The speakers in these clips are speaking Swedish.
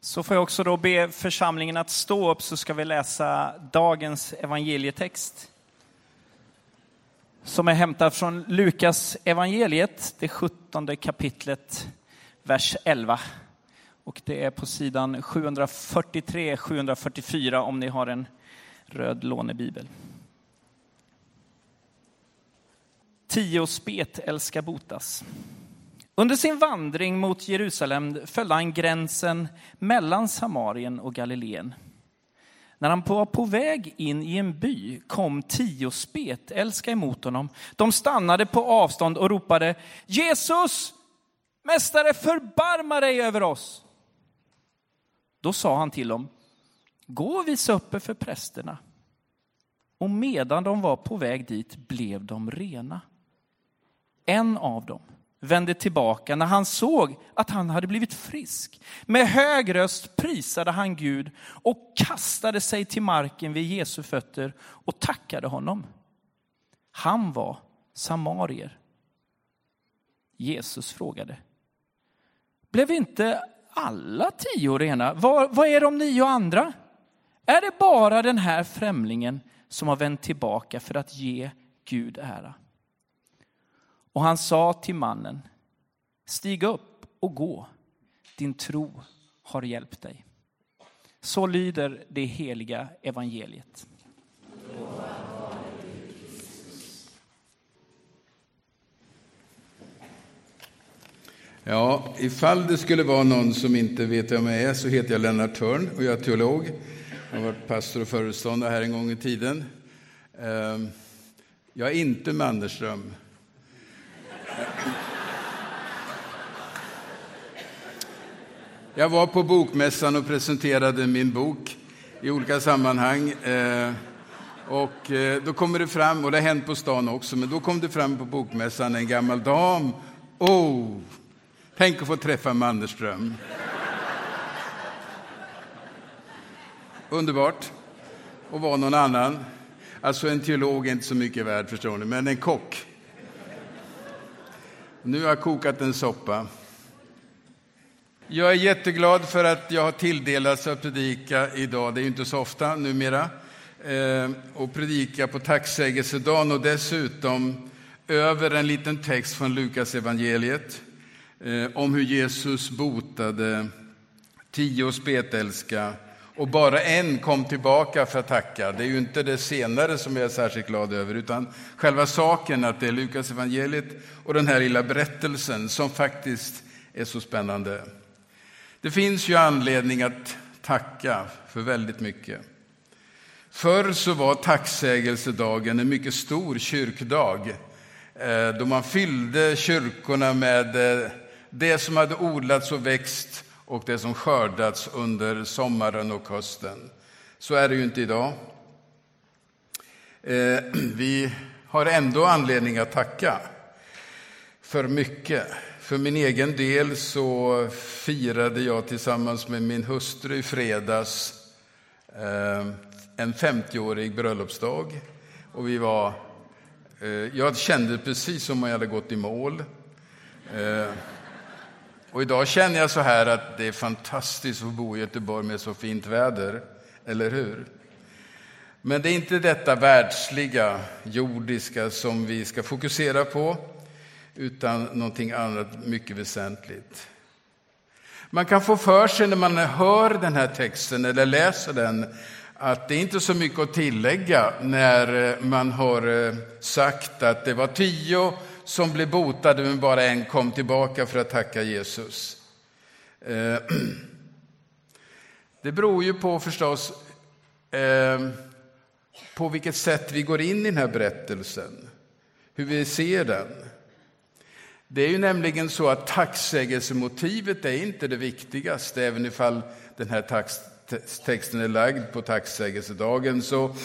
Så får jag också då be församlingen att stå upp så ska vi läsa dagens evangelietext. Som är hämtad från Lukas evangeliet, det sjuttonde kapitlet, vers 11. Och det är på sidan 743-744 om ni har en röd lånebibel. Tio spet älska botas. Under sin vandring mot Jerusalem följde han gränsen mellan Samarien och Galileen. När han var på väg in i en by kom tio spetälska emot honom. De stannade på avstånd och ropade Jesus, Mästare, förbarma dig över oss. Då sa han till dem, gå och visa upp er för prästerna. Och medan de var på väg dit blev de rena. En av dem vände tillbaka när han såg att han hade blivit frisk. Med hög röst prisade han Gud och kastade sig till marken vid Jesu fötter och tackade honom. Han var samarier. Jesus frågade, blev inte alla tio rena? Vad, vad är de nio andra? Är det bara den här främlingen som har vänt tillbaka för att ge Gud ära? Och han sa till mannen, stig upp och gå, din tro har hjälpt dig. Så lyder det heliga evangeliet. Ja, ifall det skulle vara någon som inte vet vem jag är så heter jag Lennart Törn och jag är teolog. Jag har varit pastor och föreståndare här en gång i tiden. Ehm, jag är inte Mannerström. Jag var på Bokmässan och presenterade min bok i olika sammanhang. Eh, och eh, då kommer det fram, och det har hänt på stan också, men då kom det fram på Bokmässan en gammal dam. Oh, tänk att få träffa Mannerström. Underbart. Och vara någon annan. Alltså en teolog är inte så mycket värd, förstår ni, men en kock. Nu har jag kokat en soppa. Jag är jätteglad för att jag har tilldelats att predika idag. Det är ju inte så ofta numera. Eh, och predika på tacksägelsedagen och dessutom över en liten text från Lukas evangeliet eh, om hur Jesus botade tio spetälska och bara en kom tillbaka för att tacka. Det är ju inte det senare som jag är särskilt glad över, utan själva saken att det är Lukas evangeliet och den här lilla berättelsen som faktiskt är så spännande. Det finns ju anledning att tacka för väldigt mycket. Förr så var tacksägelsedagen en mycket stor kyrkdag eh, då man fyllde kyrkorna med eh, det som hade odlats och växt och det som skördats under sommaren och hösten. Så är det ju inte idag. Eh, vi har ändå anledning att tacka för mycket. För min egen del så firade jag tillsammans med min hustru i fredags eh, en 50-årig bröllopsdag. Och vi var, eh, jag kände precis som om jag hade gått i mål. Och idag känner jag så här att det är fantastiskt att bo i Göteborg med så fint väder, eller hur? Men det är inte detta världsliga, jordiska som vi ska fokusera på utan någonting annat mycket väsentligt. Man kan få för sig när man hör den här texten eller läser den att det inte är så mycket att tillägga när man har eh, sagt att det var tio som blev botade men bara en kom tillbaka för att tacka Jesus. Eh, det beror ju på förstås eh, på vilket sätt vi går in i den här berättelsen, hur vi ser den. Det är ju nämligen så att tacksägelsemotivet är inte det viktigaste, även ifall den här texten är lagd på tacksägelsedagen, så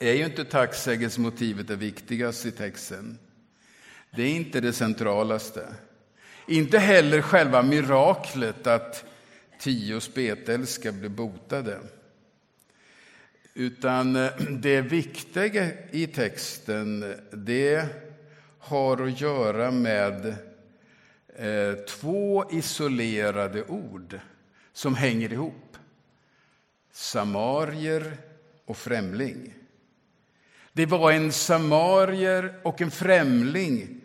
är ju inte tacksägelsemotivet det viktigaste i texten. Det är inte det centralaste. Inte heller själva miraklet att tio spetälska bli botade. Utan eh, det viktiga i texten, det har att göra med eh, två isolerade ord som hänger ihop. Samarier och främling. Det var en samarier och en främling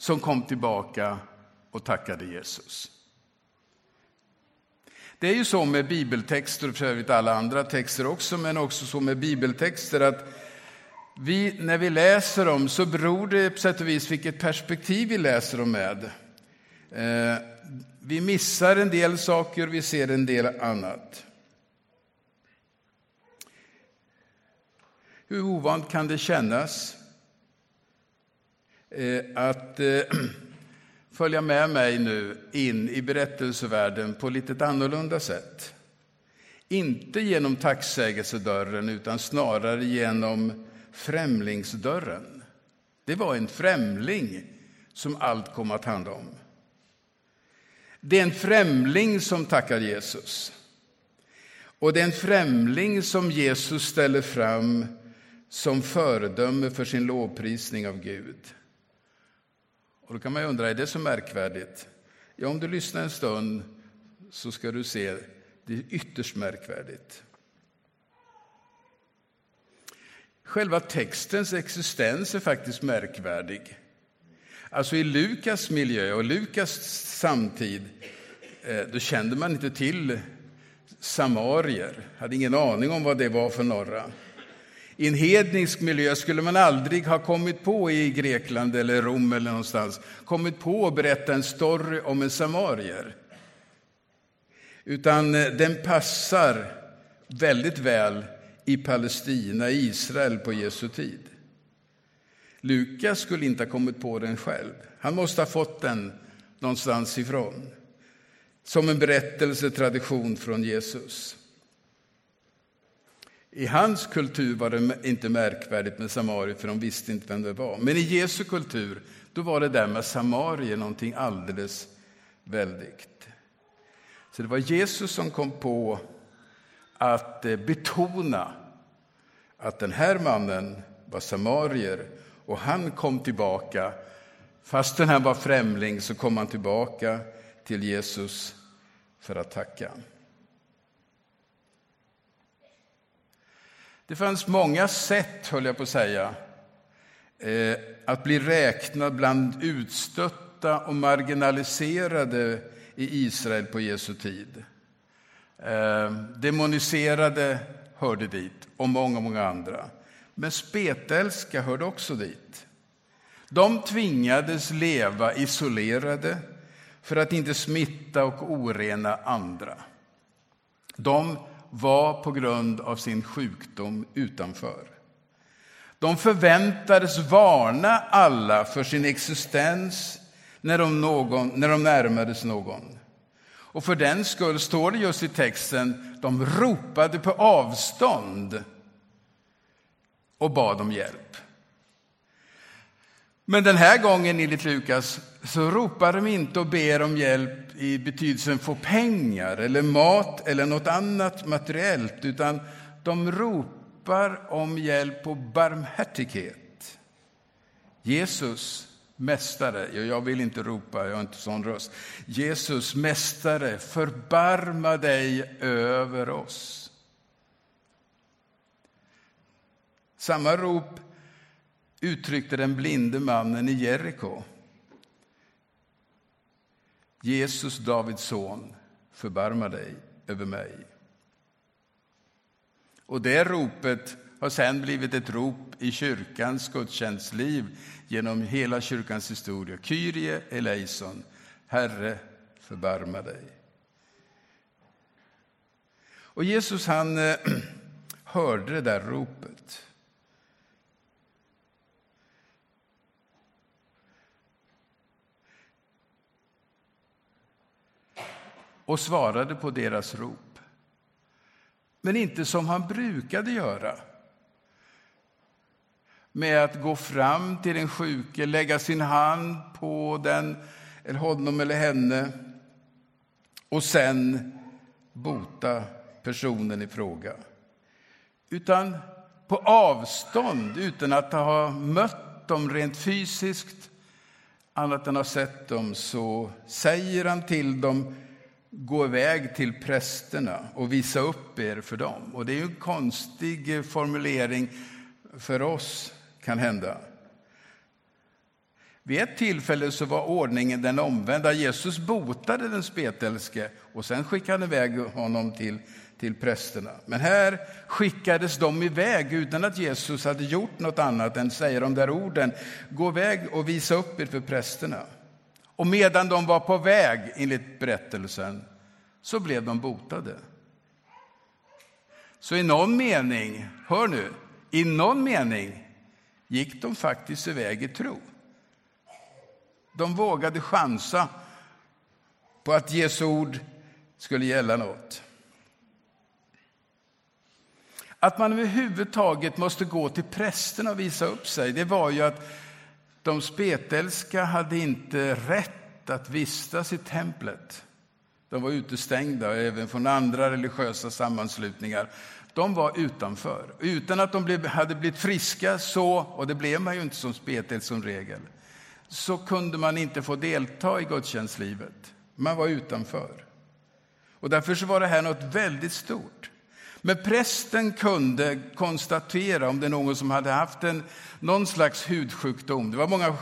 som kom tillbaka och tackade Jesus. Det är ju så med bibeltexter, och för övrigt alla andra texter också, men också så med bibeltexter att vi, när vi läser dem så beror det på sätt och vis vilket perspektiv vi läser dem med. Eh, vi missar en del saker, vi ser en del annat. Hur ovant kan det kännas Eh, att eh, följa med mig nu in i berättelsevärlden på lite annorlunda sätt? Inte genom tacksägelsedörren, utan snarare genom främlingsdörren. Det var en främling som allt kom att handla om. Det är en främling som tackar Jesus. Och det är en främling som Jesus ställer fram som föredöme för sin lovprisning av Gud. Och då kan man undra, är det så märkvärdigt? Ja, om du lyssnar en stund så ska du se, det är ytterst märkvärdigt. Själva textens existens är faktiskt märkvärdig. Alltså i Lukas miljö och Lukas samtid, eh, då kände man inte till samarier, hade ingen aning om vad det var för några. I en hednisk miljö skulle man aldrig ha kommit på i Grekland eller Rom eller någonstans, kommit på att berätta en story om en samarier. Utan eh, den passar väldigt väl i Palestina, i Israel på Jesu tid. Lukas skulle inte ha kommit på den själv. Han måste ha fått den någonstans ifrån. Som en berättelsetradition från Jesus. I hans kultur var det inte märkvärdigt med samarier, för de visste inte vem det var. Men i Jesu kultur, då var det där med samarier någonting alldeles väldigt. Så det var Jesus som kom på att eh, betona att den här mannen var samarier och han kom tillbaka. Fastän han var främling så kom han tillbaka till Jesus för att tacka. Det fanns många sätt, höll jag på att säga, eh, att bli räknad bland utstötta och marginaliserade i Israel på Jesu tid. Eh, demoniserade hörde dit, och många, många andra. Men spetälska hörde också dit. De tvingades leva isolerade för att inte smitta och orena andra. De var på grund av sin sjukdom utanför. De förväntades varna alla för sin existens när de, någon, när de närmades någon. Och för den skull står det just i texten, de ropade på avstånd och bad om hjälp. Men den här gången enligt Lukas så ropar de inte och ber om hjälp i betydelsen få pengar eller mat eller något annat materiellt, utan de ropar om hjälp och barmhärtighet. Jesus, Mästare, jag vill inte ropa, jag har inte sån röst. Jesus, Mästare, förbarma dig över oss. Samma rop uttryckte den blinde mannen i Jeriko. Jesus, Davids son, förbarma dig över mig. Och det ropet har sen blivit ett rop i kyrkans gudstjänstliv genom hela kyrkans historia. Kyrie eleison, Herre, förbarma dig. Och Jesus han eh, hörde det där ropet. Och svarade på deras rop. Men inte som han brukade göra med att gå fram till den sjuke, lägga sin hand på den, eller honom eller henne och sen bota personen i fråga. Utan på avstånd, utan att ha mött dem rent fysiskt annat än att ha sett dem, så säger han till dem gå iväg till prästerna och visa upp er för dem. Och det är ju en konstig eh, formulering för oss, kan hända. Vid ett tillfälle så var ordningen den omvända. Jesus botade den spetälske och sen skickade han iväg honom till, till prästerna. Men här skickades de iväg utan att Jesus hade gjort något annat än säga de där orden. Gå iväg och visa upp er för prästerna. Och medan de var på väg, enligt berättelsen, så blev de botade. Så i någon mening, hör nu, i någon mening gick de faktiskt iväg i tro. De vågade chansa på att Jesu ord skulle gälla något. Att man överhuvudtaget måste gå till prästerna och visa upp sig, det var ju att de spetälska hade inte rätt att vistas i templet. De var utestängda även från andra religiösa sammanslutningar. De var utanför. Utan att de hade blivit friska, så, och det blev man ju inte som spetälsk som regel, så kunde man inte få delta i gudstjänstlivet. Man var utanför. Och därför så var det här något väldigt stort. Men prästen kunde konstatera om det är någon som hade haft en, någon slags hudsjukdom. Det var många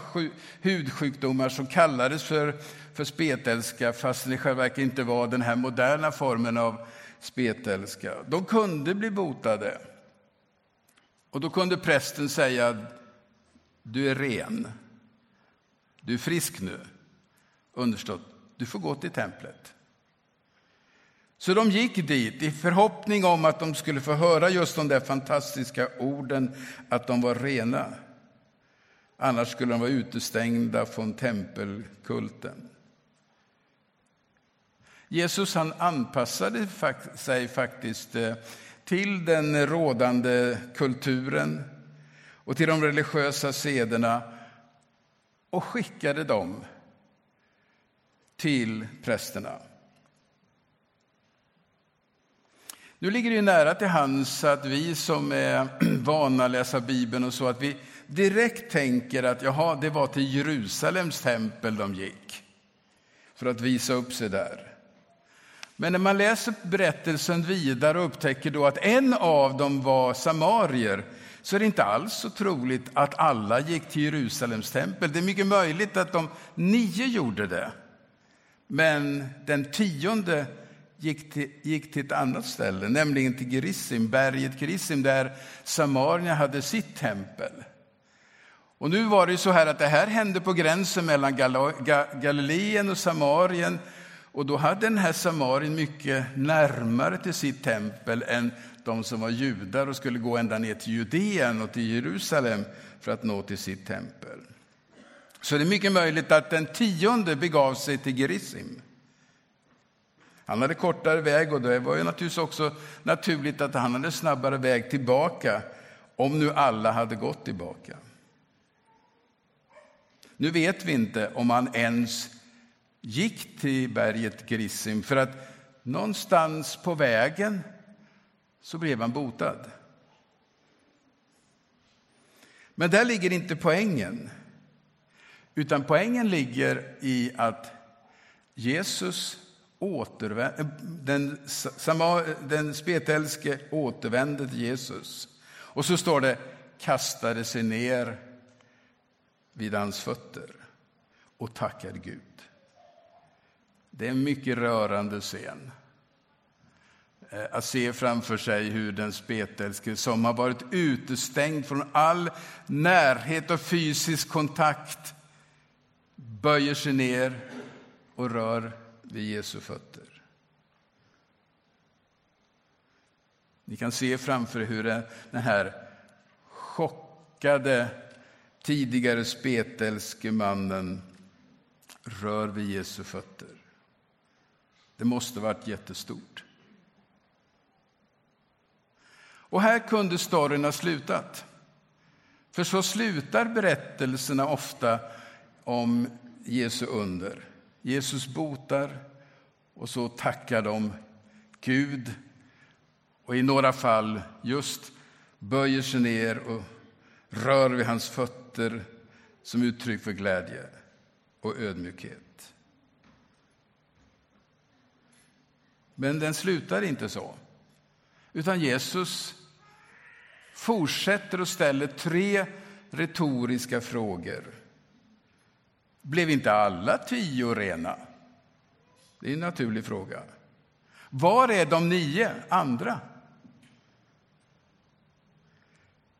hudsjukdomar som kallades för, för spetälska fast det i själva verket inte var den här moderna formen av spetälska. De kunde bli botade. Och då kunde prästen säga du är ren. Du är frisk nu. Understått, du får gå till templet. Så de gick dit i förhoppning om att de skulle få höra just de där fantastiska orden att de var rena. Annars skulle de vara utestängda från tempelkulten. Jesus han anpassade sig faktiskt eh, till den rådande kulturen och till de religiösa sederna och skickade dem till prästerna. Nu ligger det nära till hands att vi som är vana att läsa Bibeln och så, att vi direkt tänker att jaha, det var till Jerusalems tempel de gick för att visa upp sig där. Men när man läser berättelsen vidare och upptäcker då att en av dem var samarier så är det inte alls så troligt att alla gick till Jerusalems tempel. Det är mycket möjligt att de nio gjorde det. Men den tionde gick till, gick till ett annat ställe, nämligen till Gerizim, berget Gerizim, där samarierna hade sitt tempel. Och nu var det så här att det här hände på gränsen mellan Galileen och Samarien. Och då hade den här Samarien mycket närmare till sitt tempel än de som var judar och skulle gå ända ner till Judeen och till Jerusalem för att nå till sitt tempel. Så det är mycket möjligt att den tionde begav sig till Gerizim. Han hade kortare väg och det var ju naturligtvis också naturligt att han hade snabbare väg tillbaka om nu alla hade gått tillbaka. Nu vet vi inte om han ens gick till berget Grissim för att någonstans på vägen så blev han botad. Men där ligger inte poängen. Utan poängen ligger i att Jesus Eh, den, den spetälske återvände till Jesus. Och så står det kastade sig ner vid hans fötter och tackade Gud. Det är en mycket rörande scen. Eh, att se framför sig hur den spetälske som har varit utestängd från all närhet och fysisk kontakt böjer sig ner och rör vid Jesu fötter. Ni kan se framför er hur den här chockade tidigare spetälske mannen rör vid Jesu fötter. Det måste varit jättestort. Och här kunde storyn ha slutat. För så slutar berättelserna ofta om Jesu under. Jesus botar och så tackar de Gud och i några fall just böjer sig ner och rör vid hans fötter som uttryck för glädje och ödmjukhet. Men den slutar inte så. Utan Jesus fortsätter och ställer tre retoriska frågor. Blev inte alla tio rena? Det är en naturlig fråga. Var är de nio andra?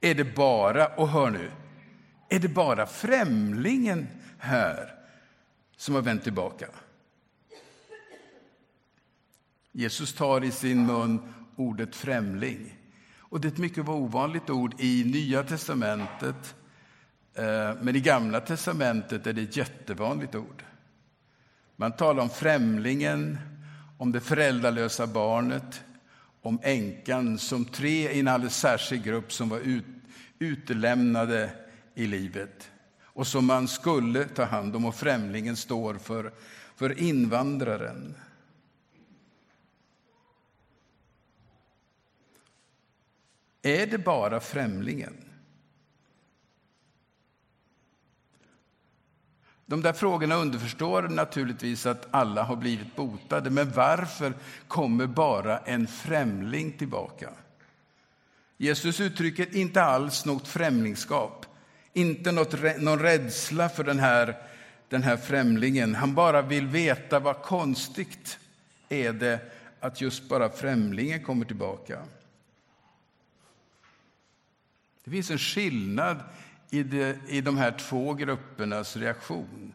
Är det bara, och hör nu, är det bara främlingen här som har vänt tillbaka? Jesus tar i sin mun ordet främling. Och det är ett mycket ovanligt ord i Nya testamentet. Eh, men i Gamla testamentet är det ett jättevanligt ord. Man talar om främlingen, om det föräldralösa barnet, om änkan som tre i en alldeles särskild grupp som var ut, utelämnade i livet och som man skulle ta hand om. Och främlingen står för, för invandraren. Är det bara främlingen? De där frågorna underförstår naturligtvis att alla har blivit botade. Men varför kommer bara en främling tillbaka? Jesus uttrycker inte alls något främlingskap, inte något, någon rädsla för den här, den här främlingen. Han bara vill veta vad konstigt är det att just bara främlingen kommer tillbaka. Det finns en skillnad i, det, i de här två gruppernas reaktion.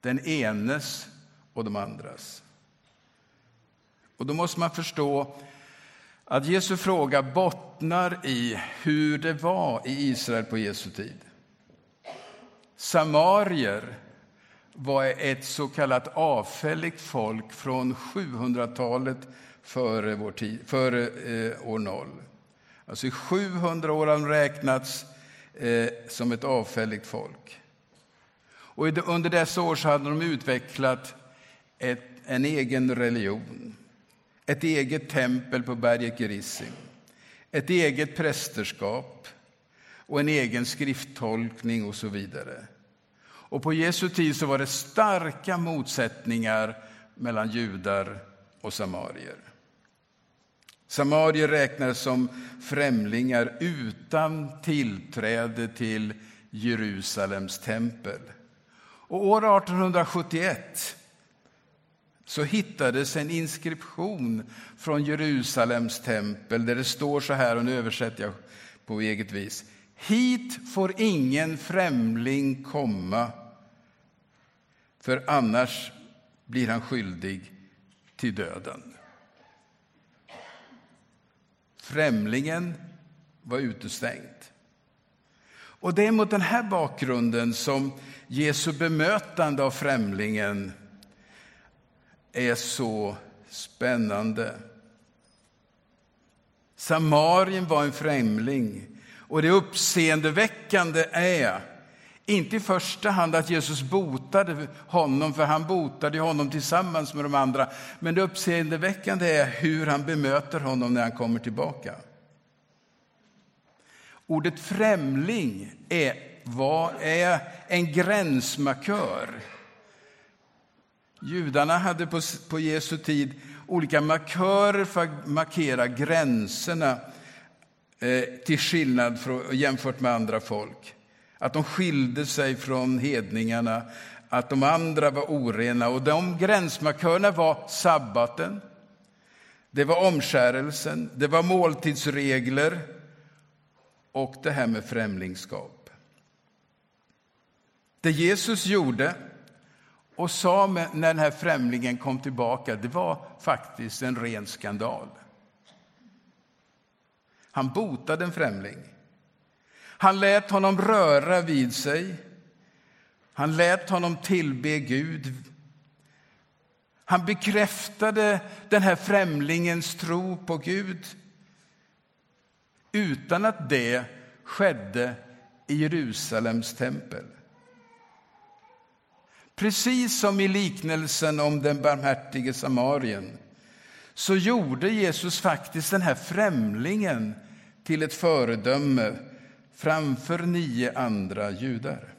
Den enes och de andras. Och då måste man förstå att Jesu fråga bottnar i hur det var i Israel på Jesu tid. Samarier var ett så kallat avfälligt folk från 700-talet före, vår tid, före eh, år 0. Alltså i 700 år har de räknats eh, som ett avfälligt folk. Och under dessa år så hade de utvecklat ett, en egen religion, ett eget tempel på berget Gerizim, ett eget prästerskap och en egen skrifttolkning och så vidare. Och på Jesu tid så var det starka motsättningar mellan judar och samarier. Samarier räknades som främlingar utan tillträde till Jerusalems tempel. Och år 1871 så hittades en inskription från Jerusalems tempel där det står så här, och nu översätter jag på eget vis. Hit får ingen främling komma, för annars blir han skyldig till döden. Främlingen var utestängd. Och det är mot den här bakgrunden som Jesu bemötande av främlingen är så spännande. Samarien var en främling och det uppseendeväckande är inte i första hand att Jesus botade honom, för han botade honom tillsammans med de andra. Men det uppseendeväckande är hur han bemöter honom när han kommer tillbaka. Ordet främling är, vad är en gränsmarkör. Judarna hade på, på Jesu tid olika markörer för att markera gränserna eh, till skillnad från, jämfört med andra folk att de skilde sig från hedningarna, att de andra var orena. Och de gränsmarkörerna var sabbaten, det var omskärelsen, det var måltidsregler och det här med främlingskap. Det Jesus gjorde och sa när den här främlingen kom tillbaka, det var faktiskt en ren skandal. Han botade en främling. Han lät honom röra vid sig. Han lät honom tillbe Gud. Han bekräftade den här främlingens tro på Gud utan att det skedde i Jerusalems tempel. Precis som i liknelsen om den barmhärtige samarien så gjorde Jesus faktiskt den här främlingen till ett föredöme framför nio andra judar.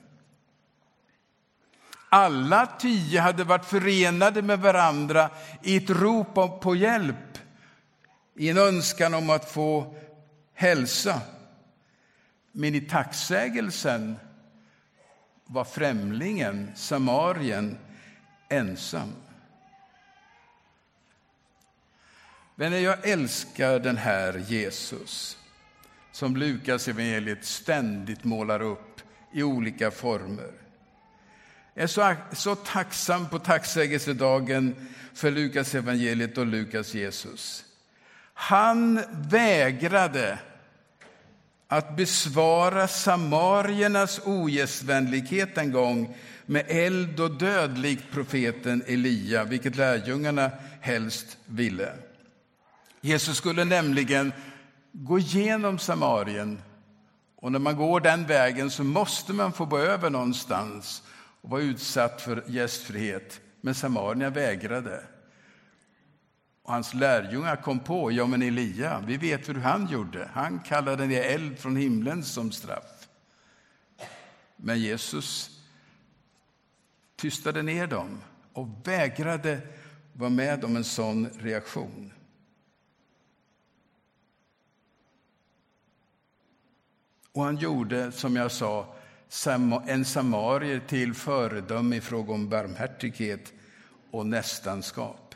Alla tio hade varit förenade med varandra i ett rop på hjälp, i en önskan om att få hälsa. Men i tacksägelsen var främlingen, samarien, ensam. Vänner, jag älskar den här Jesus som Lukas evangeliet ständigt målar upp i olika former. Jag är så, så tacksam på tacksägelsedagen för Lukas evangeliet och Lukas Jesus. Han vägrade att besvara samariernas ogästvänlighet en gång med eld och död likt profeten Elia, vilket lärjungarna helst ville. Jesus skulle nämligen gå igenom Samarien och när man går den vägen så måste man få gå över någonstans och vara utsatt för gästfrihet. Men samarierna vägrade. Och hans lärjungar kom på, ja men Elia, vi vet hur han gjorde. Han kallade ner eld från himlen som straff. Men Jesus tystade ner dem och vägrade vara med om en sån reaktion. Och han gjorde, som jag sa, en samarier till föredöme i fråga om barmhärtighet och nästanskap.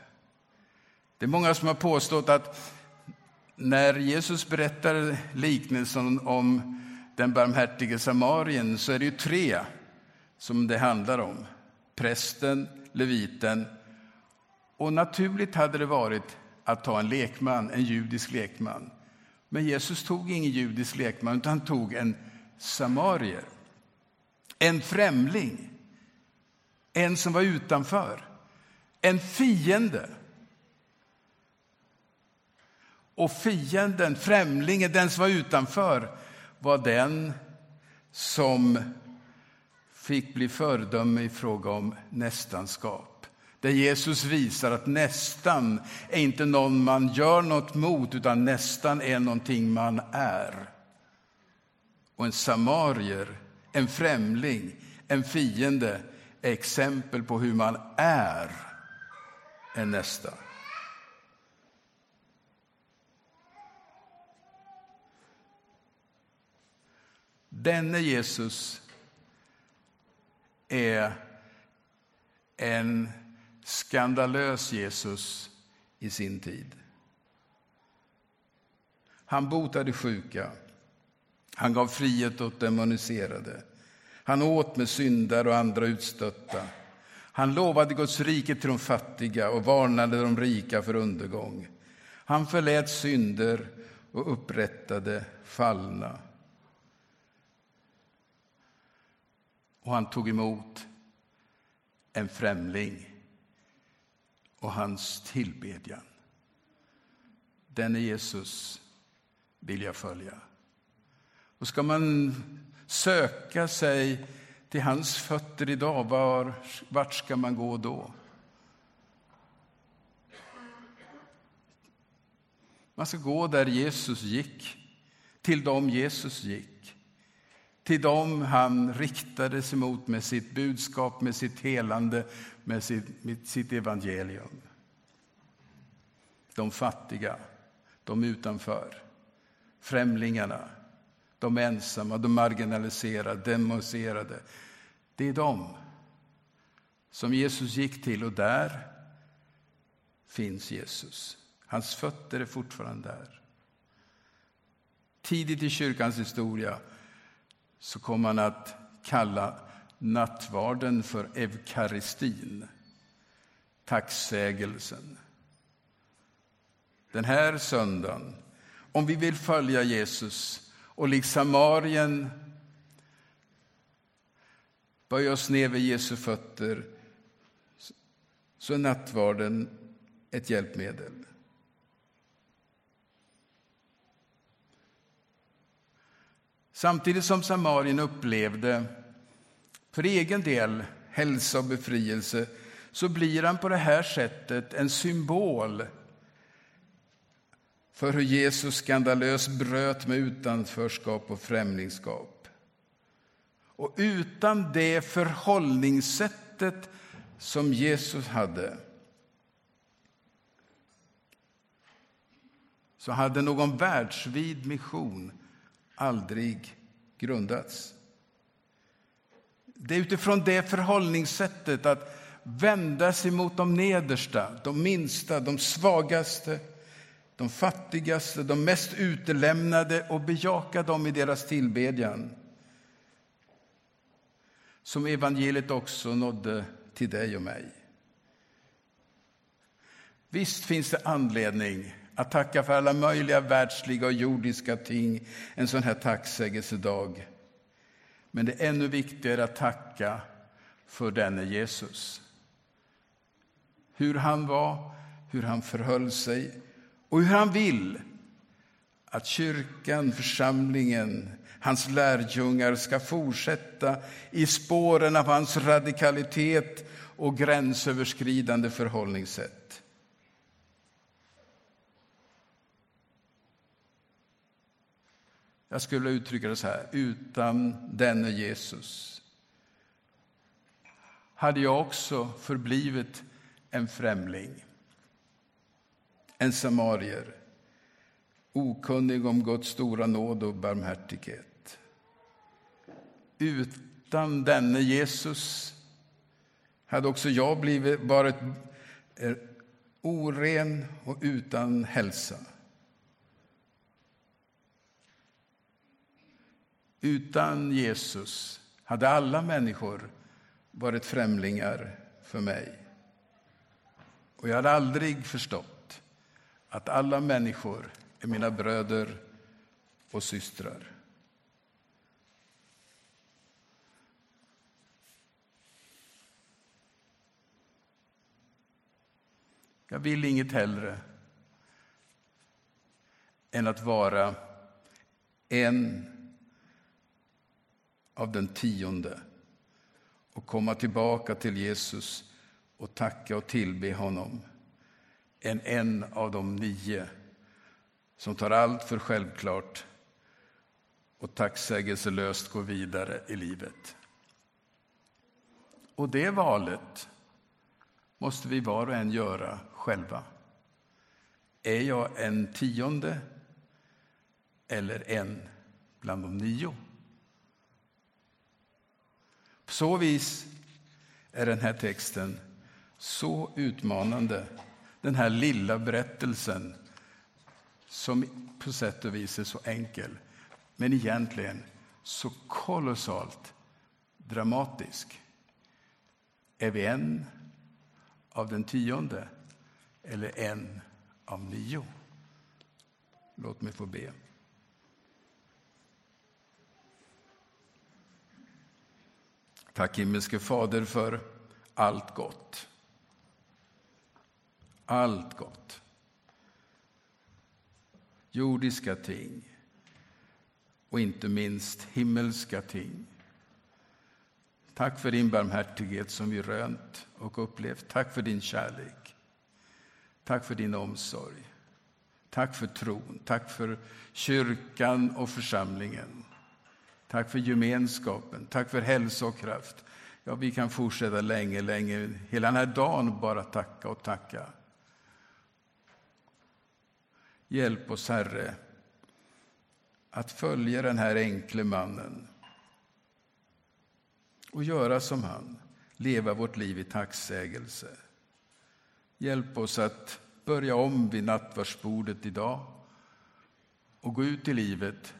Det är många som har påstått att när Jesus berättar liknelsen om den barmhärtige samarien så är det ju tre som det handlar om. Prästen, leviten och naturligt hade det varit att ta en lekman, en judisk lekman. Men Jesus tog ingen judisk lekman, utan han tog en samarier. En främling, en som var utanför, en fiende. Och fienden, främlingen, den som var utanför var den som fick bli föredöme i fråga om nästanskap. Där Jesus visar att nästan är inte någon man gör något mot, utan nästan är någonting man är. Och en samarier, en främling, en fiende är exempel på hur man är en nästa. Denne Jesus är en skandalös Jesus i sin tid. Han botade sjuka. Han gav frihet åt demoniserade. Han åt med syndare och andra utstötta. Han lovade Guds rike till de fattiga och varnade de rika för undergång. Han förlät synder och upprättade fallna. Och han tog emot en främling och hans tillbedjan. Denne Jesus vill jag följa. Och ska man söka sig till hans fötter idag, var, vart ska man gå då? Man ska gå där Jesus gick, till dem Jesus gick till dem han riktade sig mot med sitt budskap, med sitt helande, med sitt, med sitt evangelium. De fattiga, de utanför, främlingarna, de ensamma, de marginaliserade, demoniserade. Det är de som Jesus gick till och där finns Jesus. Hans fötter är fortfarande där. Tidigt i kyrkans historia så kom han att kalla nattvarden för eukaristin, tacksägelsen. Den här söndagen, om vi vill följa Jesus och likt Samarien böja oss ner vid Jesu fötter så är nattvarden ett hjälpmedel. Samtidigt som Samarien upplevde för egen del hälsa och befrielse så blir han på det här sättet en symbol för hur Jesus skandalöst bröt med utanförskap och främlingskap. Och utan det förhållningssättet som Jesus hade så hade någon världsvid mission aldrig grundats. Det är utifrån det förhållningssättet att vända sig mot de nedersta, de minsta, de svagaste, de fattigaste, de mest utelämnade och bejaka dem i deras tillbedjan. Som evangeliet också nådde till dig och mig. Visst finns det anledning att tacka för alla möjliga världsliga och jordiska ting en sån här tacksägelsedag. Men det är ännu viktigare att tacka för denne Jesus. Hur han var, hur han förhöll sig och hur han vill att kyrkan, församlingen, hans lärjungar ska fortsätta i spåren av hans radikalitet och gränsöverskridande förhållningssätt. Jag skulle uttrycka det så här, utan denne Jesus hade jag också förblivit en främling, en samarier, okunnig om Guds stora nåd och barmhärtighet. Utan denne Jesus hade också jag blivit, varit eh, oren och utan hälsa. Utan Jesus hade alla människor varit främlingar för mig. Och jag hade aldrig förstått att alla människor är mina bröder och systrar. Jag vill inget hellre än att vara en av den tionde och komma tillbaka till Jesus och tacka och tillbe honom än en av de nio som tar allt för självklart och tacksägelselöst går vidare i livet. Och det valet måste vi var och en göra själva. Är jag en tionde eller en bland de nio? På så vis är den här texten så utmanande, den här lilla berättelsen som på sätt och vis är så enkel, men egentligen så kolossalt dramatisk. Är vi en av den tionde eller en av nio? Låt mig få be. Tack himmelske Fader för allt gott. Allt gott. Jordiska ting och inte minst himmelska ting. Tack för din barmhärtighet som vi rönt och upplevt. Tack för din kärlek. Tack för din omsorg. Tack för tron. Tack för kyrkan och församlingen. Tack för gemenskapen. Tack för hälsa och kraft. Ja, vi kan fortsätta länge, länge, hela den här dagen bara tacka och tacka. Hjälp oss, Herre, att följa den här enkle mannen och göra som han, leva vårt liv i tacksägelse. Hjälp oss att börja om vid nattvardsbordet idag och gå ut i livet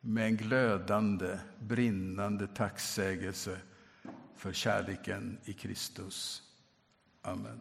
med en glödande, brinnande tacksägelse för kärleken i Kristus. Amen.